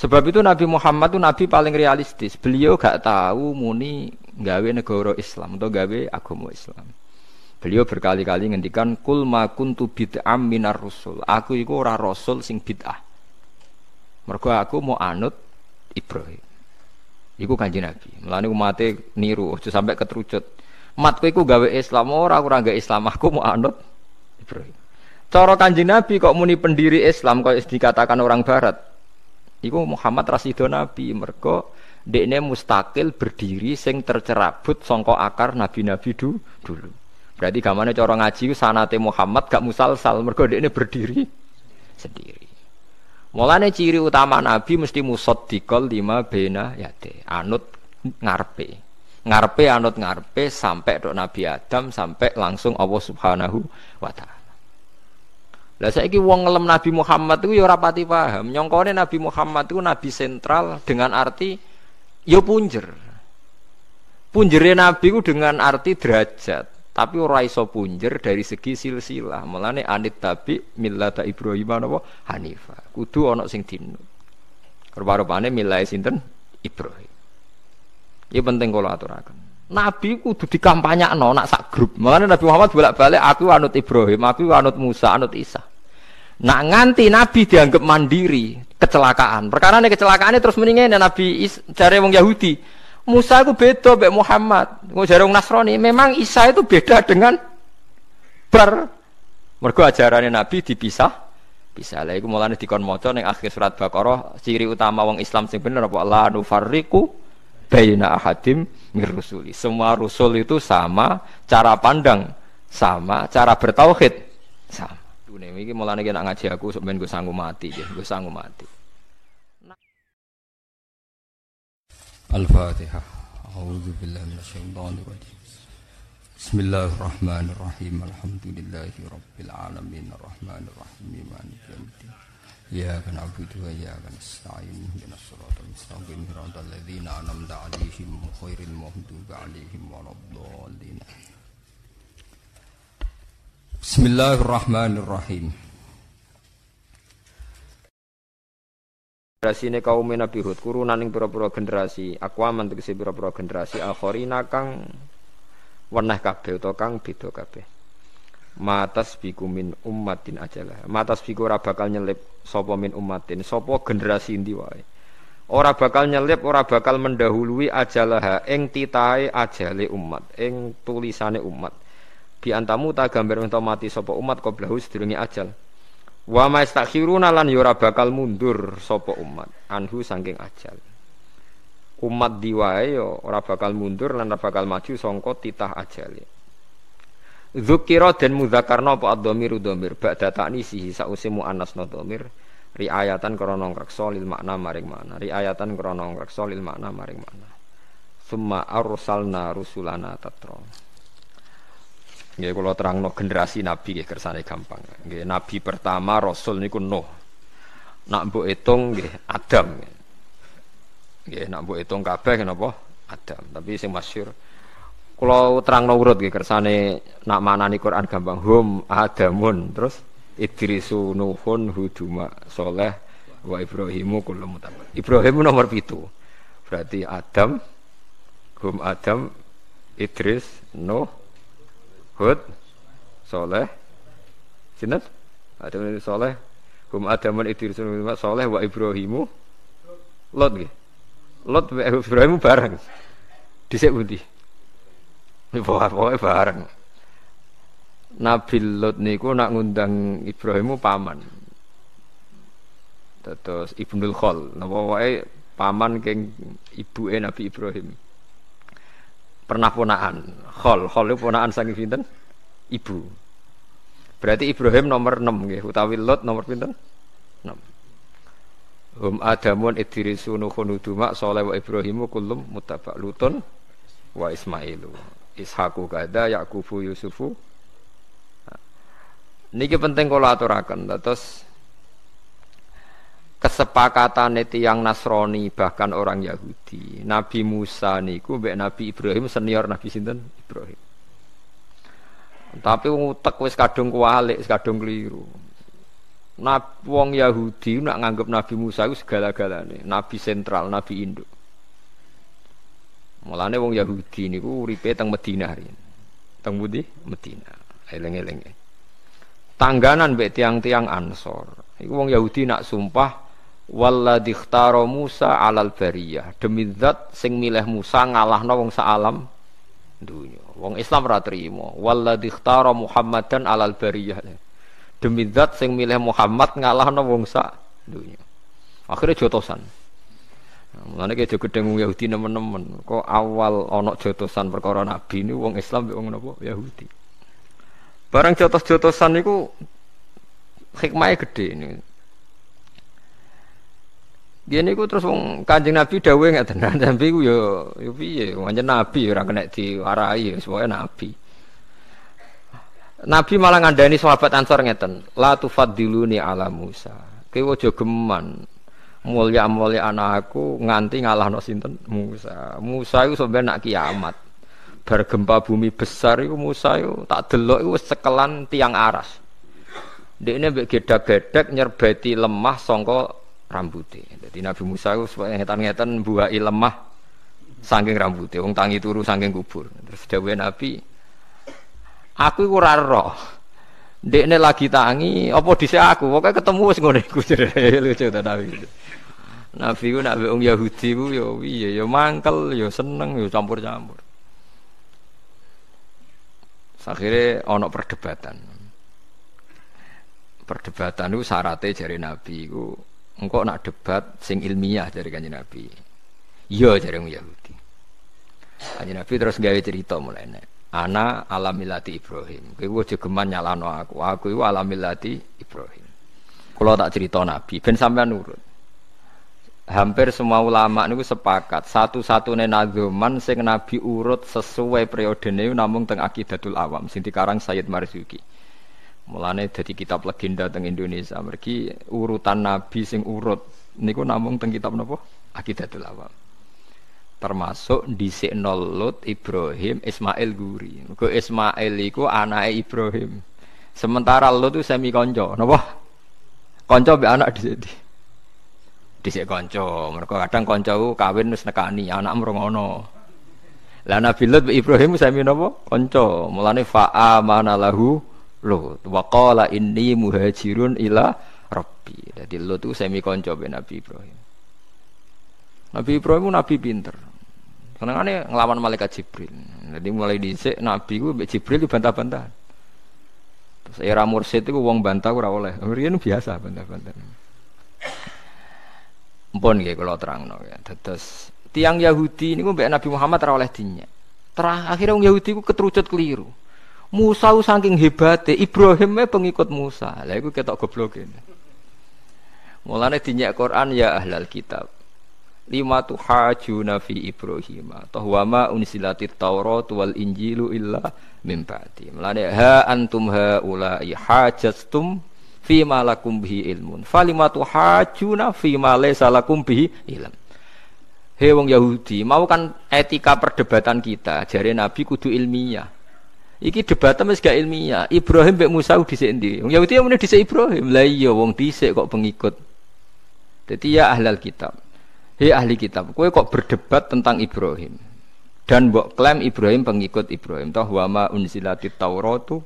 Sebab itu Nabi Muhammad itu nabi paling realistis. Beliau gak tahu muni gawe negara Islam atau gawe agama Islam. Beliau berkali-kali ngendikan kul ma kuntu bid'am minar rusul. Aku iku ora rasul sing bid'ah. Mergo aku mau anut Ibrahim. Iku kanjeng Nabi. Mulane umate niru aja sampai ketrucut. Matku iku gawe Islam ora ora gawe Islam aku mau anut Ibrahim. Cara kanjeng Nabi kok muni pendiri Islam kok dikatakan orang barat. Iku Muhammad Rasido Nabi mergo dekne mustakil berdiri sing tercerabut songko akar nabi-nabi du, dulu. Berarti gamane cara ngaji sanate Muhammad gak musalsal mergo dekne berdiri sendiri. Mulane ciri utama Nabi mesti musaddiqal lima bena yate, anut ngarepe. Ngarepe anut ngarepe sampai dok Nabi Adam sampai langsung Allah Subhanahu wa taala. Lah saiki wong ngelem Nabi Muhammad itu ya ora pati paham. Nyongkone Nabi Muhammad itu nabi sentral dengan arti ya punjer. Punjere Nabi itu dengan arti derajat tapi ora iso punjer dari segi silsilah. Melane anit tabi millata Ibrahim napa Hanifa kudu ana sing dinut rupa-rupane milai sinten? Ibrahim. Ini penting kalau aturakan Nabi kudu dikampanyakno nak sak grup. Melane Nabi Muhammad bolak-balik aku anut Ibrahim aku anut Musa anut Isa. Nak nganti Nabi dianggap mandiri kecelakaan. Perkara ini kecelakaan ini terus mendingin Nabi cari wong Yahudi. Musa itu beda mbek Muhammad. Ngo jarung Nasrani, memang Isa itu beda dengan ber mergo ajarannya Nabi dipisah. Bisa lah iku mulane dikon maca ning akhir surat Baqarah ciri utama wong Islam sing bener apa? La nufarriqu baina ahadim mirusuli. Semua Rusul itu sama cara pandang, sama cara bertauhid, sama. Dune iki mulane nek ngaji aku sok ben gue sanggup mati, gue sanggup mati. Al-Fatihah. A'udzu billahi minasyaitonir rajim. Bismillahirrahmanirrahim. Alhamdulillahi rabbil alamin arrahmanirrahim maliki yaumiddin. Ya kan abudu wa ya kan ista'in Dina suratul mustaqim Hirata alladhina anamda alihim Khairil muhduba alihim Waladhalina Bismillahirrahmanirrahim Generasi ini kaum Nabi Hud Kurunan yang pura-pura generasi Akwaman tegesi pura-pura generasi Akhorina kang Weneh kabeh atau kang beda kabeh matas biku min ummatin ajalah matas biku ora bakal nyelip sapa min ummatin. Sapa generasi endi wae? Ora bakal nyelip ora bakal mendahului ajalah ing titahe ajale umat ing tulisane umat. Bi antamu ta gambar mati sapa umat qablahu sedurunge ajal. Wa mastakhiruna lan yura ya bakal mundur sapa umat anhu saking ajal. Umat diwae ya ora bakal mundur lan ora bakal maju sangka titah ajale. Dzukira dan mudzakarna apa ad-dhamiru dhamir ba'da ta'nisihi sause muannasna dhamir riayatan krana ngreksa lil makna maring makna riayatan krana ngreksa lil makna maring makna. Summa arsalna rusulana tatra. Nggih kula terangno generasi nabi nggih kersane gampang. Nggih nabi pertama rasul niku Nuh. Nak mbok hitung nggih Adam. Nggih nak mbok hitung kabeh napa Adam. Tapi sing masyhur kula terangno urut nggih kersane nak manani Quran gampang. Hum Adamun. Terus Idrisu Nuhun Huduma Soleh wa Ibrahimu kullu mutabak. Ibrahim nomor pitu. Berarti Adam hum Adam Idris Nuh Hud Soleh. Sinten? Adam Soleh. Hum Adaman Idris Soleh wa Ibrahimu. Lot nggih. Lot wa Ibrahimu bareng. Dhisik pundi Pokoknya bareng. Nabi Lot niku nak ngundang Ibrahimu paman. Terus Ibnul Khol. Napa wae paman keng ibuke Nabi Ibrahim. Pernah ponaan. Khol. Khol itu ponaan saking pinten? Ibu. Berarti Ibrahim nomor 6 nggih utawi Lot nomor pinten? 6 Hum Adamun Idrisu Nuhun Uduma Soleh wa Ibrahimu kullum mutabak Lutun wa Ismailu Ishaku kada Yakubu Yusufu Niki penting kalau aturakan terus kesepakatan yang Nasrani bahkan orang Yahudi. Nabi Musa niku mbek Nabi Ibrahim senior Nabi sinten Ibrahim. Tapi ngutek wis kadung kualik, wis kadung keliru. Nabi wong Yahudi nak nganggep Nabi Musa itu segala-galane, nabi sentral, nabi induk. Mulane wong Yahudi niku uripe teng Madinah riyen. Teng Budi Madinah. Eleng-eleng. Tangganan mbek tiang-tiang Ansor. Iku wong Yahudi nak sumpah walladzi ikhtara Musa alal bariyah. Demi zat sing milih Musa ngalahno wong alam dunya. Wong Islam ora trimo. Walladzi ikhtara Muhammadan alal bariyah. Demi zat sing milih Muhammad ngalahno wong sak dunya. Akhirnya jotosan. Mulane ki aja gedeng wong Yahudi nemen-nemen. Kok awal ana jotosan perkara nabi ini wong Islam wong napa Yahudi. Barang jotos-jotosan niku hikmahnya gede ini. Dia niku terus wong Kanjeng Nabi dawuh ngaten. Nabi ku yo yo piye? Wong nabi ora kena diwarai, sesuai nabi. Nabi malah ngandani sahabat Ansor ngeten, la tufaddiluni ala Musa. Kowe aja geman mulia-mulia anakku nganti ngalahno sinten Musa. Musa itu sebenarnya nak kiamat. Bergempa bumi besar itu Musa itu tak delok itu sekelan tiang aras. Dekne mbek gedak-gedek nyerbeti lemah songko rambutnya. Jadi Nabi Musa itu ngetan-ngetan buai lemah saking rambutnya. Wong tangi turu saking kubur. Terus dawuhe Nabi, aku iku roh. Dekne lagi tangi, apa dhisik aku? Pokoke ketemu wis ngene iku. Lucu ta Nabi. Nabi ku nak wong Yahudi ku ya piye ya mangkel ya seneng ya campur-campur. Akhirnya ono perdebatan. Perdebatan itu syaratnya dari Nabi ku engkau nak debat sing ilmiah dari kanjeng Nabi. Iya wong Yahudi. Kanjeng Nabi terus gawe cerita mulai nek. Ana alamilati Ibrahim. Kowe aja geman nyalano aku. Aku iku alamilati Ibrahim. Kalau tak cerita Nabi ben sampean nurut hampir semua ulama niku sepakat satu-satunya nazuman sing Nabi urut sesuai periode ini namun teng akidatul awam sing dikarang Sayyid Marzuki mulane jadi kitab legenda teng Indonesia mergi urutan Nabi sing urut niku namun teng kitab napa akidatul awam termasuk di Lut Ibrahim Ismail Guri Mergo Ismail iku anake Ibrahim sementara Lut itu semi konco napa konco be anak di sini dhisik kanca. Mergo kadang kanca kawin wis nekani anak mrongono. Lah Nabi Lut Ibrahim sami napa? Kanca. Mulane fa amana lahu Lut wa qala inni muhajirun ila rabbi. Dadi Lut itu sami kanca be Nabi Ibrahim. Nabi Ibrahim nabi pinter. Senengane nglawan malaikat Jibril. Jadi mulai dhisik nabi ku Jibril bantah-bantah. Terus era mursid itu wong bantah ora oleh. Riyen biasa bantah-bantah. Mpun nggih kula terangno ya. Dados tiang Yahudi niku mbek Nabi Muhammad ora oleh dinyak. Terakhir wong Yahudi ku keterucut keliru. Musa saking hebate Ibrahim pengikut Musa. Lah iku ketok goblok ini. Mulane dinyak Quran ya ahlal kitab. Lima tuhajuna fi Ibrahim. Tahwama unsilati Taurat wal Injilu illa min ba'di. Ha antum haula'i hajastum fi ma lakum bihi ilmun falimatu hajuna fi ma laysa lakum bihi ilm Hei wong Yahudi, mau kan etika perdebatan kita, jari Nabi kudu ilmiah. Iki debatan wis gak ilmiah. Ibrahim mbek Musa dhisik endi? Wong Yahudi yang dhisik Ibrahim. Lah iya wong dhisik kok pengikut. Jadi ya ahlal kitab. Hei ahli kitab, kowe kok berdebat tentang Ibrahim. Dan mbok klaim Ibrahim pengikut Ibrahim. Toh wa ma unzilatit Tauratu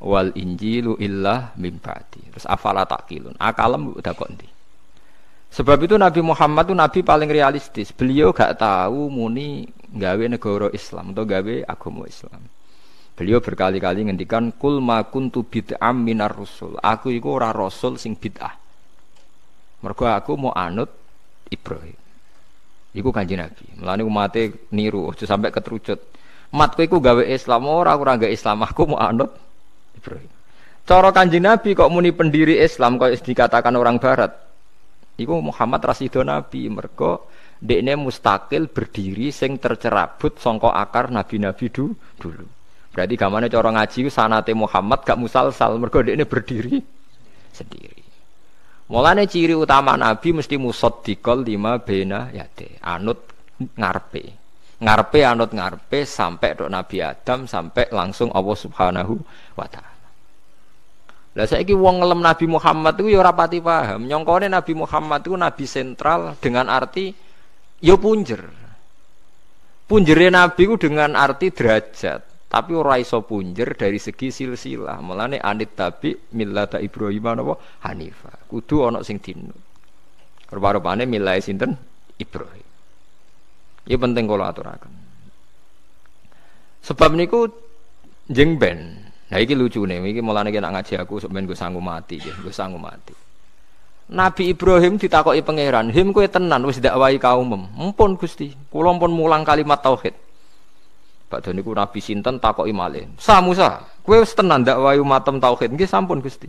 wal injilu illa mimpati. Terus afala takilun. Akalem udah kok ndi. Sebab itu Nabi Muhammad itu nabi paling realistis. Beliau gak tahu muni gawe negara Islam atau gawe agama Islam. Beliau berkali-kali ngendikan kul ma kuntu bid'am minar rusul. Aku iku ora rasul sing bid'ah. Mergo aku mau anut Ibrahim. Iku kanji Nabi. Mulane umate niru aja sampai keterucut. Matku iku gawe Islam ora ora gawe Islam aku mau anut Ibrahim. Cara kanjeng Nabi kok muni pendiri Islam kok dikatakan orang Barat. Iku Muhammad Rasido Nabi mergo dekne mustakil berdiri sing tercerabut songko akar nabi-nabi du, dulu. Berarti gamane cara ngaji sanate Muhammad gak musalsal mergo dekne berdiri sendiri. Mulane ciri utama nabi mesti musaddiqal lima bena yate, anut ngarepe. Ngarepe anut ngarepe sampai dok Nabi Adam sampai langsung Allah Subhanahu wa taala. Lah saiki wong ngelem Nabi Muhammad itu ya ora pati paham. Nyongkone Nabi Muhammad itu nabi sentral dengan arti ya punjer. Punjere Nabi itu dengan arti derajat, tapi ora iso punjer dari segi silsilah. Mulane anit tabi millata Ibrahim napa Hanifah. Kudu ana sing dinut. Rupa-rupane milai sinten Ibrahim. Ya penting kalau aturakan. Sebab niku jeng ben. Nah iki lucu nih, iki mulane nak ngaji aku sebenarnya gue sanggup mati, ya, gue sanggup mati. Nabi Ibrahim ditakoki pangeran, "Him kowe tenan wis dakwahi kaum Mumpun Gusti, kula pun mulang kalimat tauhid." Pak niku Nabi sinten takoki malih. "Sa Musa, kowe wis tenan dakwahi umatem tauhid?" Nggih sampun Gusti.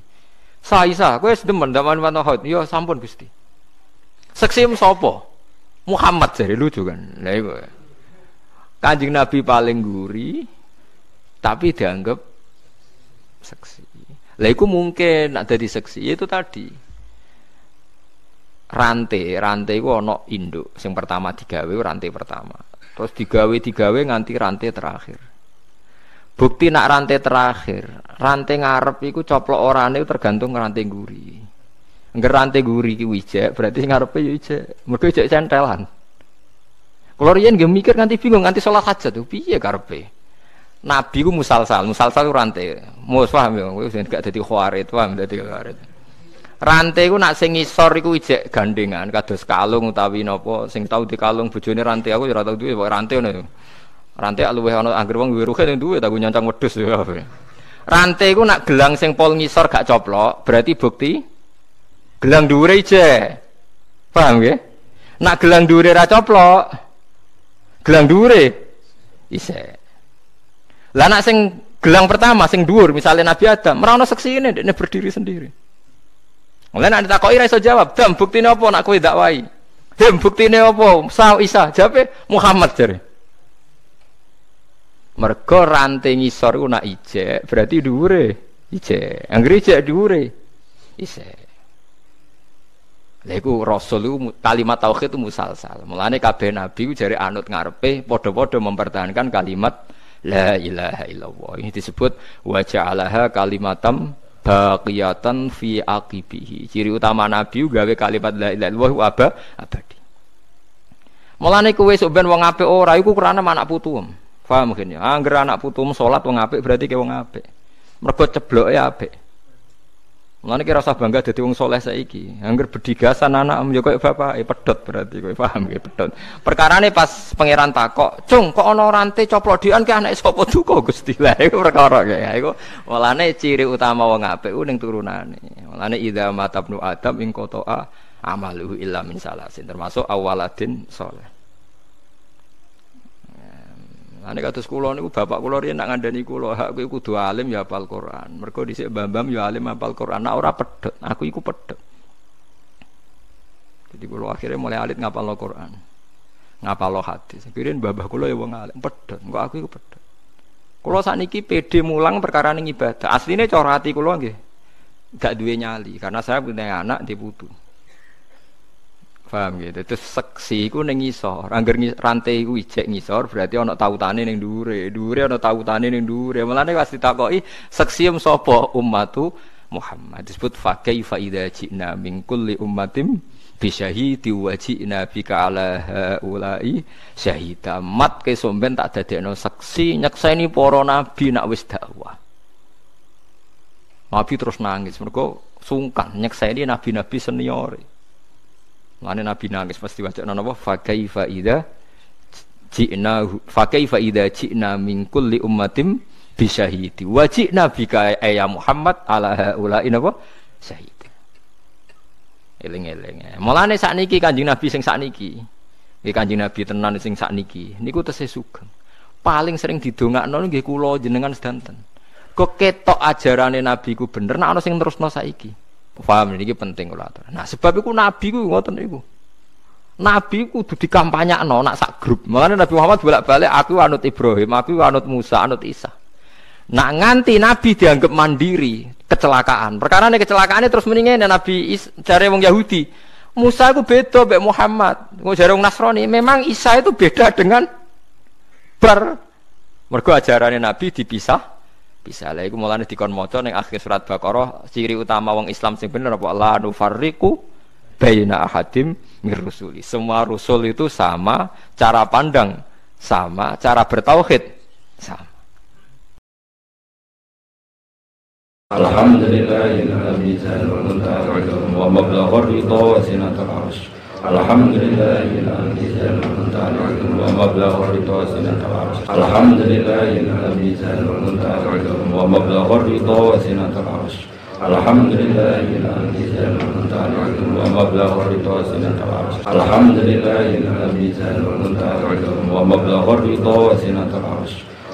"Sa Isa, kowe wis demen dakwahi umat tauhid?" "Ya sampun Gusti." Seksim sapa? Muhammad jadi lucu kan. Iku. Kanjeng Nabi paling guri tapi dianggap seksi. Lah iku mungkin ada di seksi itu tadi. Rantai, rantai iku ana induk. Sing pertama digawe rantai pertama. Terus digawe digawe nganti rantai terakhir. Bukti nak rantai terakhir, rantai ngarep iku coplok orane tergantung rantai guri. Ngerante guri ki wijek, berarti ngarepe yo ijek. Mergo ijek centelan. Kalau riyen nggih mikir nganti bingung nganti salat hajat tuh piye karepe. Nabi ku musalsal, musalsal ku rantai. Mus paham ya, wis gak dadi khawarit, paham dadi khawarit. Rantai ku nak sing ngisor iku ijek gandengan kados kalung utawi napa sing tau di kalung bojone rantai aku ya ora tau duwe rantai ngono. Rantai luwih ana anggere wong duwe ruhe duwe tak nyancang wedhus ya. Rantai ku nak gelang sing pol ngisor gak coplok, berarti bukti gelang dhuwure ije. Paham ya? Nak gelang dhuwure ra coplok, gelang dhuwure ise. Lah nak sing gelang pertama sing dhuwur misalnya Nabi Adam, seksi ini dia berdiri sendiri. Mulai nak ditakoki ra iso jawab, "Dam, buktine apa nak kowe dakwahi?" "Hem, buktine apa?" Sa Isa, jawabe Muhammad jare. Mergo rantai ngisor ku nak ijek, berarti dhuwure ijek. Anggere ijek dhuwure isek. Lha rasul iku kalimat tauhid itu musalsal. Mulane kabeh nabi ku jare anut ngarepe padha-padha mempertahankan kalimat la ilaha illallah. Ini disebut wa ja'alaha kalimatam baqiyatan fi aqibihi. Ciri utama nabi gawe kalimat la ilaha illallah aba abadi. Mulane kowe sok ben wong apik ora iku krana anak putu. Paham mungkin ya. Angger anak putum salat wong apik berarti ke wong apik. Mergo cebloke apik. Mulane kira usah bangga dadi wong soleh saiki. Angger bedigasan anak yo koyo bapak, eh pedot berarti kowe paham nggih pedot. Perkarane pas pangeran takok, "Cung, kok ana rantai coplok dian ke anak sapa duka Gusti?" Lah iku perkara ya. Iku mulane ciri utama wong apik ku ning turunane. Mulane idza matabnu adam ing qata'a amaluhu illa min salasin termasuk awaladin soleh. Ane kados kula niku bapak kula riyen nak ngandani kula, hak kowe kudu alim ya hafal Quran. Mergo dhisik Bambam ya alim hafal Quran. Nak ora aku iku pedhot. Jadi kula akhirnya mulai alit ngapal Quran. Ngapal hadis. Kirin babah kula ya wong alim pedhot. Engko aku iku pedhot. Kula sakniki PD mulang perkara ning ibadah. Asline cara ati kula nggih gak duwe nyali karena saya punya anak di putu. Paham gitu. Terus seksi iku ning ngisor. Angger rantai iku ijek ngisor berarti ana tautane ning dhuwure. Dhuwure ana tautane ning dhuwure. Mulane pas ditakoki seksi sapa ummatu Muhammad. Disebut fa kaifa idza ji'na min kulli ummatin bi syahidi wa ji'na bika syahida. Mat ke somben tak dadekno seksi nyekseni para nabi nak wis dakwah. Nabi terus nangis mergo sungkan nyekseni nabi-nabi senior. Mana Nabi nangis pasti baca napa fa kaifa idza ji'na fa kaifa idza ji'na min kulli ummatin bi syahidi wa ji'na bika ya Muhammad ala haula napa syahid. Eling-eling. Mulane sakniki Kanjeng Nabi sing sakniki. Nggih Kanjeng Nabi tenan sing sakniki. Niku tesih sugeng. Paling sering didongakno nggih kula jenengan sedanten. Kok ketok ajarane Nabi ku bener nek ana sing terusno saiki. Paham ini penting kula. Nah, sebab itu nabi ku ngoten niku. Nabi ku kudu dikampanyakno nak sak grup. Makanya Nabi Muhammad bolak-balik aku anut Ibrahim, aku anut Musa, anut Isa. Nak nganti Nabi dianggap mandiri, kecelakaan. Perkara ini kecelakaan terus mendingin Nabi Is, jare wong Yahudi. Musa itu beda mbek Muhammad. Wong jare wong Nasrani, memang Isa itu beda dengan ber mergo ajarannya Nabi dipisah bisa. Lah iku mulane dikon maca ning akhir surat Baqarah ciri utama wong Islam sing bener apa? La nufarriqu baina ahadim mir rusuli. Semua rusul itu sama cara pandang sama cara bertauhid sama. Mablagha ridha wa sinatul arsh الحمد لله الذي زال المنتهى ومبلغ الرضا سنة العرش الحمد لله الذي زال المنتهى ومبلغ الرضا وسنة العرش الحمد لله الذي زال المنتهى ومبلغ الرضا سنة العرش الحمد لله الذي زال المنتهى ومبلغ الرضا وسنة العرش